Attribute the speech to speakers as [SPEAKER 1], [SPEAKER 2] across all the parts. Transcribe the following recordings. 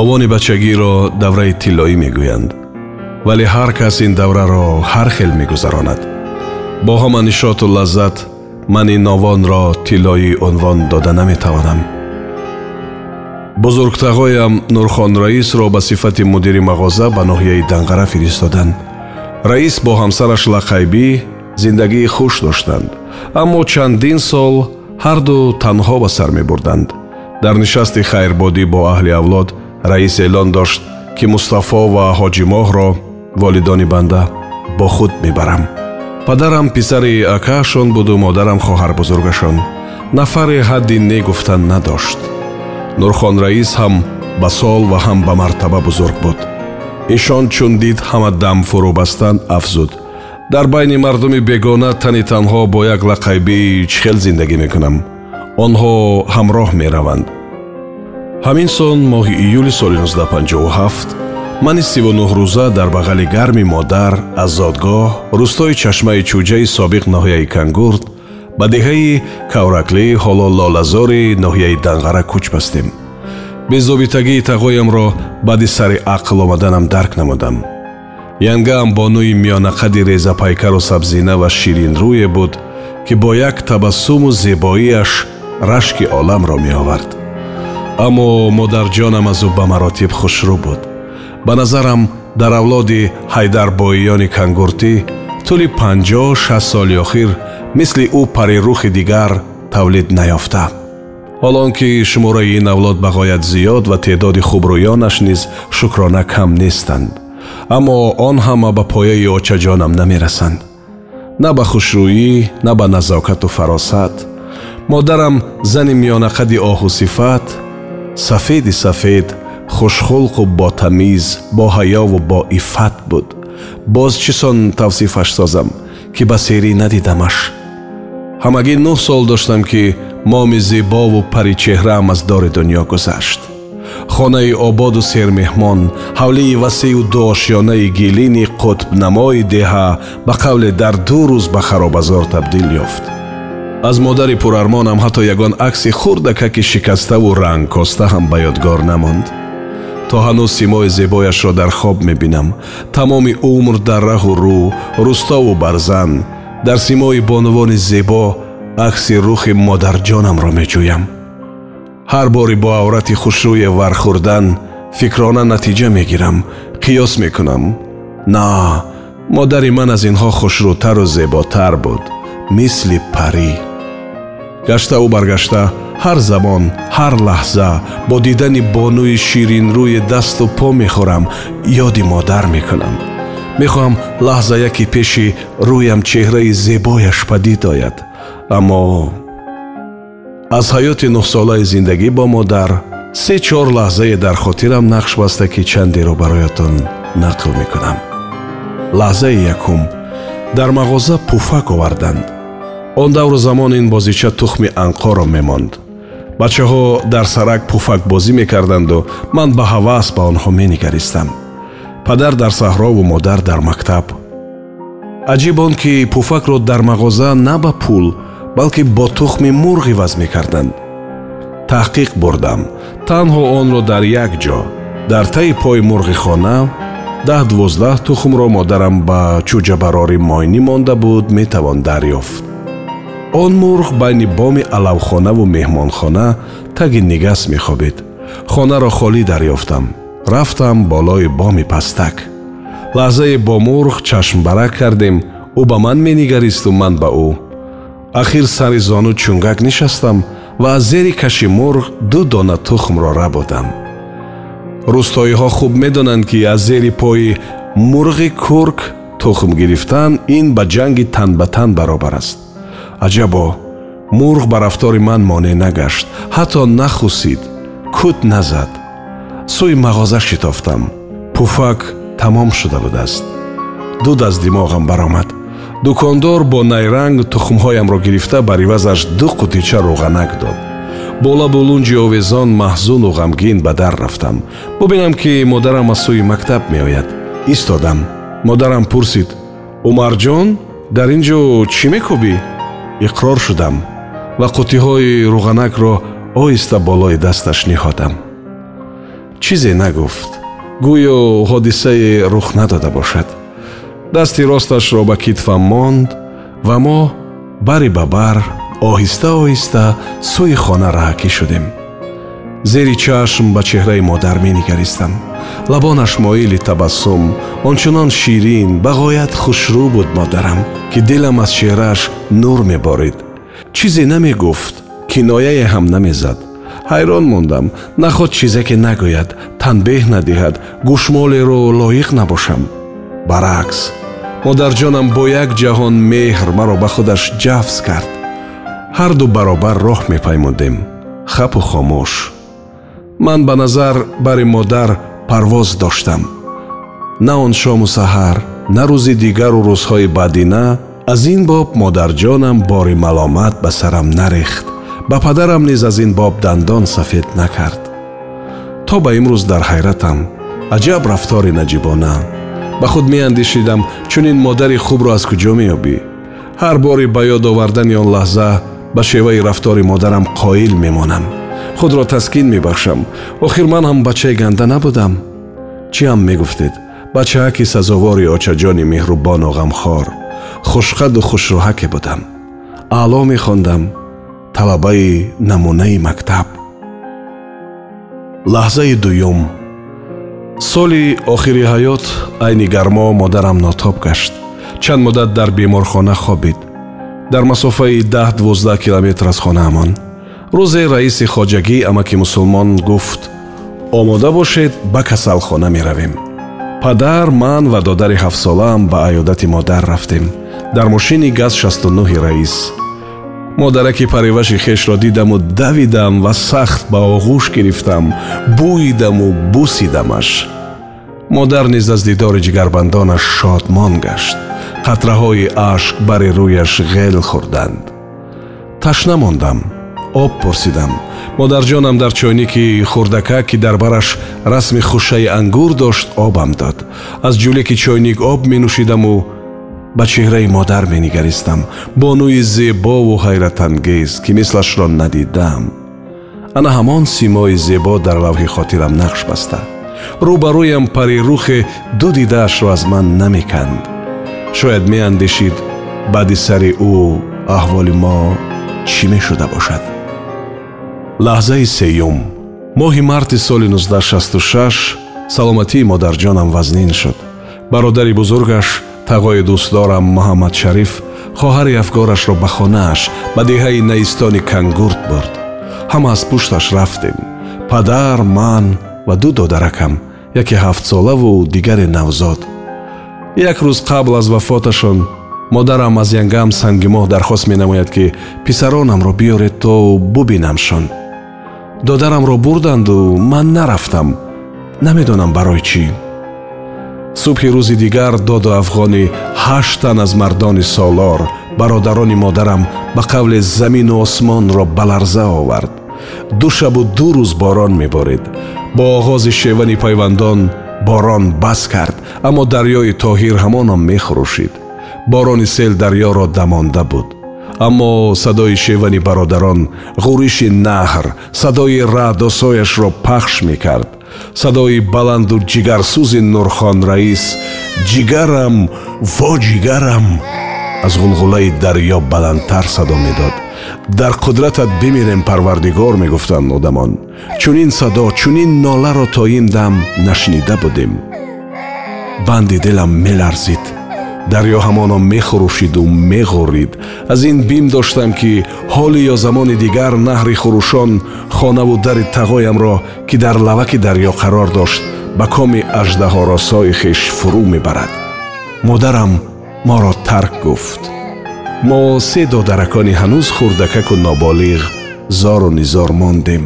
[SPEAKER 1] овони бачагиро давраи тиллоӣ мегӯянд. Вале ҳар кас ин давраро ҳар хел мегузаронад бо ҳама нишоту лаззат ман ин овонро тиллоӣ унвон дода наметавонам. Бузургтағоям нурхон раисро ба сифати мудири мағоза ба ноҳияи данғара фиристоданд раис бо ҳамсараш лақайбӣ зиндагии хуш доштанд. Аммо чандин сол ҳарду танҳо ба сар мебурданд. Дар нишасти хайрбодӣ бо аҳли авлод раис эълон дошт ки мустафо ва ҳоҷимоҳро волидони банда бо худ мебарам. Падарам писари акаашон буду модарам хоҳарбузургашон. Нафаре ҳадди не гуфтан надошт. Нурхон раис ҳам ба сол ва ҳам ба мартаба бузург буд. Иншон чун дид ҳама дам фурӯ бастанд афзуд. Дар байни мардуми бегона тани танҳо бо як лақайбӣ чӣ хел зиндагӣ мекунам. Онҳо ҳамроҳ мераванд ҳамин сон моҳи июли соли 1957 мани 39рӯза дар бағали гарми модар аз зодгоҳ рӯстои чашмаи чӯҷаи собиқ ноҳияи кангурд ба деҳаи кавраклӣ ҳоло лолазори ноҳияи данғара кӯч бастем. Безобитагии тағоямро баъди сари ақл омаданам дарк намудам. Янгаам бонӯи миёнақади резапайкару сабзина ва ширинрӯе буд ки бо як табассуму зебоияш рашки оламро меовард аммо модарҷонам аз ӯ ба маротиб хушрӯ буд. Ба назарам дар авлоди ҳайдарбоиёни кангуртӣ тӯли панҷоҳ шаст соли охир мисли ӯ парирухи дигар тавлид наёфта. Ҳолон ки шумораи ин авлод ба ғоят зиёд ва теъдоди хубрӯёнаш низ шукрона кам нестанд. Аммо он ҳама ба пояи очаҷонам намерасанд. На ба хушрӯӣ на ба назокату фаросат. Модарам зани миёнақади оҳусифат сафеди сафед хушхулқу ботамиз бо ҳаёву бо иффат буд. Боз чӣ сон тавсифаш созам ки ба серӣ надидамаш. Ҳамагӣ нӯҳ сол доштам ки моми зебову паричеҳраам аз дори дунё гузашт. Хонаи ободу сермеҳмон ҳавлии васеъу дуошёнаи гилини қутбнамои деҳа ба қавле дар ду рӯз ба харобазор табдил ёфт аз модари пурармонам ҳатто ягон акси хурдакаки шикаставу рангкоста ҳам ба ёдгор намонд. То ҳанӯз симои зебояшро дар хоб мебинам. Тамоми умр дар раҳу рӯ рӯстову барзан дар симои бонувони зебо акси рухи модарҷонамро меҷӯям ҳар боре бо аврати хушрӯе вархӯрдан фикрона натиҷа мегирам. Қиёс мекунам. На модари ман аз инҳо хушрӯтару зеботар буд. Мисли парӣ гаштаву баргашта ҳар замон ҳар лаҳза бо дидани бонӯи ширинрӯи дасту по мехӯрам ёди модар мекунам. Мехоҳам лаҳза яке пеши рӯям чеҳраи зебояш падид ояд. Аммо аз ҳаёти нуҳсолаи зиндагӣ бо модар се чор лаҳзае дар хотирам нақш баста ки чандеро бароятон нақл мекунам. Лаҳзаи якум дар мағоза пуфак оварданд он давру замон ин бозича тухми анқоро мемонд. Бачаҳо дар сарак пуфакбозӣ мекарданду ман ба ҳавас ба онҳо менигаристам. Падар дар саҳрову модар дар мактаб. Аҷиб он ки пуфакро дар мағоза на ба пул балки бо тухми мурғ иваз мекарданд. Таҳқиқ бурдам. Танҳо онро дар як ҷо дар таи пои мурғи хона даҳ дувоздаҳ тухмро модарам ба чӯҷабарори мойнӣ монда буд метавон дарёфт он мурғ байни боми алавхонаву меҳмонхона таги нигас мехобид хонаро холӣ дарёфтам. Рафтам болои боми пастак. Лаҳзае бо мурғ чашмбарак кардем. Ӯ ба ман менигаристу ман ба ӯ. Ахир сари зону чунгак нишастам ва аз зери каши мурғ ду дона тухмро рабудам рӯстоиҳо хуб медонанд ки аз зери пои мурғи курк тухм гирифтан ин ба ҷанги тан ба тан баробар аст аҷабо мурғ ба рафтори ман монеъ нагашт. Ҳатто нахусид кут назад. Сӯи мағоза шитофтам пуфак тамом шуда будааст. Дуд аз димоғам баромад. Дукондор бо найранг тухмҳоямро гирифта бар ивазаш ду қутича рӯғанак дод. Бо лабу лунҷи овезон маҳзуну ғамгин ба дар рафтам. Бубинам ки модарам аз сӯи мактаб меояд. Истодам. Модарам пурсид. Умарҷон дар ин ҷо чӣ мекӯбӣ иқрор шудам ва қутиҳои рӯғанакро оҳиста болои дасташ ниҳодам чизе нагуфт гӯё ҳодисае рух надода бошад. Дасти росташро ба китфам монд ва мо бари ба бар оҳиста оҳиста сӯи хона раҳакӣ шудем. Зери чашм ба чеҳраи модар менигаристам лабонаш моили табассум ончунон ширин ба ғоят хушрӯ буд модарам ки дилам аз чеҳрааш нур меборид. Чизе намегуфт кинояе ҳам намезад. Ҳайрон мондам наход чизе ки нагӯяд танбеҳ надиҳад гӯшмолеро лоиқ набошам. Баръакс модарҷонам бо як ҷаҳон меҳр маро ба худаш ҷафз кард. Ҳарду баробар роҳ мепаймудем. Хапу хомӯш. Ман ба назар бари модар парвоз доштам. На он шому саҳар на рӯзи дигару рӯзҳои баъдина аз ин боб модарҷонам бори маломат ба сарам нарехт ба падарам низ аз ин боб дандон сафед накард. То ба имрӯз дар ҳайратам аҷаб рафтори наҷибона. Ба худ меандешидам чунин модари хубро аз куҷо меёбӣ. Ҳар бори ба ёд овардани он лаҳза ба шеваи рафтори модарам қоил мемонам худро таскин мебахшам. Охир ман ҳам бачаи ганда набудам. Чиам мегуфтед? Бачааки сазовори очаҷони меҳрубону ғамхор хушқаду хушрӯҳаке будам. Аъло мехондам. Талабаи намунаи мактаб. Лаҳзаи дуюм. Соли охири ҳаёт айни гармо модарам нотоб гашт. Чанд муддат дар беморхона хобид. Дар масофаи даҳ дувоздаҳ километр аз хонаамон рӯзе раиси хоҷагӣ амаки мусулмон гуфт омода бошед ба касалхона меравем. Падар ман ва додари ҳафтсолаам ба аёдати модар рафтем. Дар мошини газ 69 раис. Модараки пареваши хешро дидаму давидам ва сахт ба оғӯш гирифтам бӯидаму бусидамаш. Модар низ аз дидори ҷигарбандонаш шодмон гашт. Қатраҳои ашк бари рӯяш ғел хӯрданд ташна мондам об пурсидам. Модарҷонам дар чойники хурдака ки дар бараш расми хушаи ангур дошт обам дод. Аз ҷӯлеки чойник об менӯшидаму ба чеҳраи модар менигаристам. Бонӯи зебову ҳайратангез ки мислашро надидам. Ана ҳамон симои зебо дар лавҳи хотирам нақш баста. Рӯ ба рӯям парирухе ду дидаашро аз ман намеканд. Шояд меандешид баъди сари ӯ аҳволи мо чӣ мешуда бошад лаҳзаи сеюм. Моҳи марти соли 1966 саломатии модарҷонам вазнин шуд. Бародари бузургаш тағои дӯстдорам муҳаммад шариф хоҳари афгорашро ба хонааш ба деҳаи наистони кангурт бурд. Ҳама аз пушташ рафтем. Падар ман ва ду додаракам яке ҳафтсолаву дигаре навзод. Як рӯз қабл аз вафоташон модарам аз янгам сангимоҳ дархост менамояд ки писаронамро биёред то бубинамшон додарамро бурданду ман нарафтам. Намедонам барои чӣ. Субҳи рӯзи дигар доду афғони ҳашт тан аз мардони солор бародарони модарам ба қавле замину осмонро ба ларза овард. Ду шабу ду рӯз борон меборид бо оғози шевани пайвандон борон бас кард аммо дарёи тоҳир ҳамонам мехурӯшид. Борони сел дарёро дамонда буд аммо садои шевани бародарон ғӯриши наҳр садои раъдосояшро пахш мекард. Садои баланду ҷигарсӯзи нурхон раис ҷигарам во ҷигарам аз ғулғулаи дарьё баландтар садо медод. Дар қудратат бимирем парвардигор мегуфтанд одамон чунин садо чунин ноларо то ин дам нашнида будем. Банди дилам меларзид дарьё ҳамоно мехурӯшиду меғурид аз ин бим доштам ки ҳоли ё замони дигар наҳри хурӯшон хонаву дари тағоямро ки дар лаваки дарьё қарор дошт ба коми аждаҳоросои хеш фурӯ мебарад. Модарам моро тарк гуфт. Мо се додаракони ҳанӯз хурдакаку ноболиғ зору низор мондем.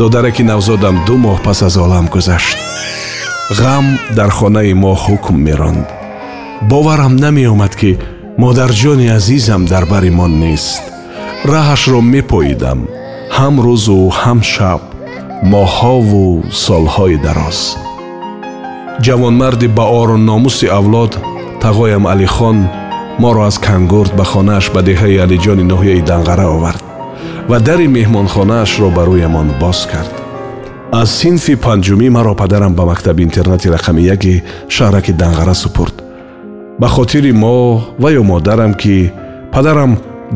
[SPEAKER 1] Додараки навзодам ду моҳ пас аз олам гузашт. Ғам дар хонаи мо ҳукм меронд боварам намеомад ки модарҷони азизам дар бари мон нест. Раҳашро мепоидам. Ҳам рӯзу ҳам шаб моҳҳову солҳои дароз. Ҷавонмарди ба ору номуси авлод тағоям алихон моро аз кангурд ба хонааш ба деҳаи алиҷони ноҳияи данғара овард ва дари меҳмонхонаашро ба рӯямон боз кард. Аз синфи панҷумӣ маро падарам ба мактаби интернати рақами яки шаҳраки данғара супурд ба хотири мо ва ё модарам ки падарам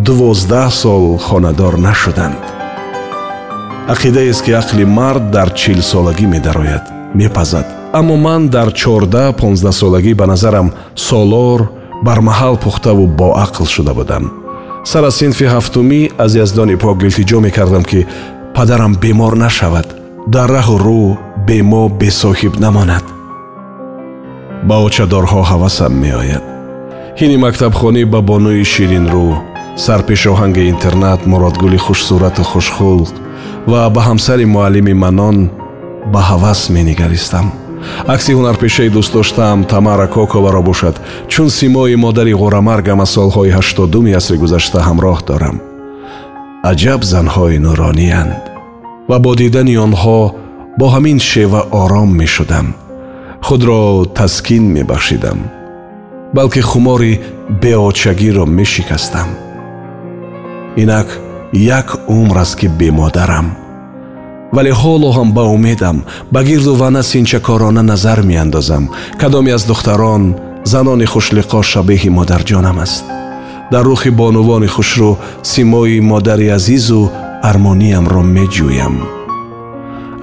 [SPEAKER 1] дувоздаҳ сол хонадор нашуданд. Ақидаест ки ақли мард дар чилсолагӣ медарояд мепазад. Аммо ман дар чордаҳ понздаҳсолагӣ ба назарам солор бармаҳал пухтаву боақл шуда будам. Сар аз синфи ҳафтумӣ аз яздони пок илтиҷо мекардам ки падарам бемор нашавад. Дар раҳу рӯ бемо бесоҳиб намонад ба очадорҳо ҳавасам меояд. Ҳини мактабхонӣ ба бонӯи ширинрӯ сарпешоҳанги интернат муродгули хушсурату хушхулқ ва ба ҳамсари муаллими манон ба ҳавас менигаристам. Акси ҳунарпешаи дӯстдоштаам тамара коковаро бошад. Чун симои модари ғорамаргам аз солҳои ҳаштодуми асри гузашта ҳамроҳ дорам. Аҷаб занҳои нурониянд ва бо дидани онҳо бо ҳамин шева ором мешудам худро таскин мебахшидам балки хумори беочагиро мешикастам. Инак як умр аст ки бемодарам. Вале ҳоло ҳам ба умедам ба гирду вана синчакорона назар меандозам. Кадоме аз духтарон занони хушлиқо шабеҳи модарҷонам аст. Дар рухи бонувони хушрӯ симои модари азизу армониямро меҷӯям.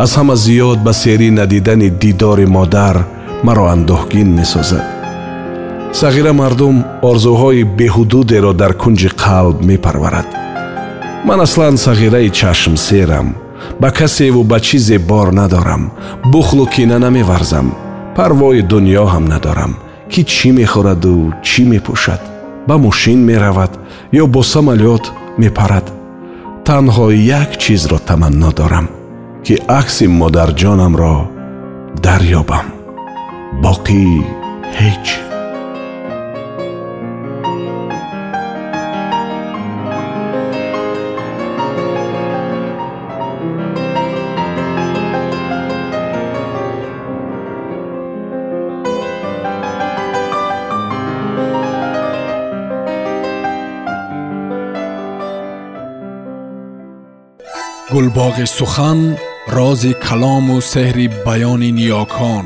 [SPEAKER 1] Аз ҳама зиёд ба серӣ надидани дидори модар маро андӯҳгин месозад. Сағира мардум орзуҳои беҳудудеро дар кунҷи қалб мепарварад. Ман аслан сағираи чашмсерам ба касеву ба чизе бор надорам бухлу кина намеварзам парвои дуньё ҳам надорам ки чӣ мехӯраду чӣ мепӯшад ба мошин меравад ё бо самолёт мепарад. Танҳо як чизро таманно дорам ки акси модарҷонамро дарёбам боқӣ ҳеҷ
[SPEAKER 2] гулбоғи сухан рози калому сеҳри баёни ниёкон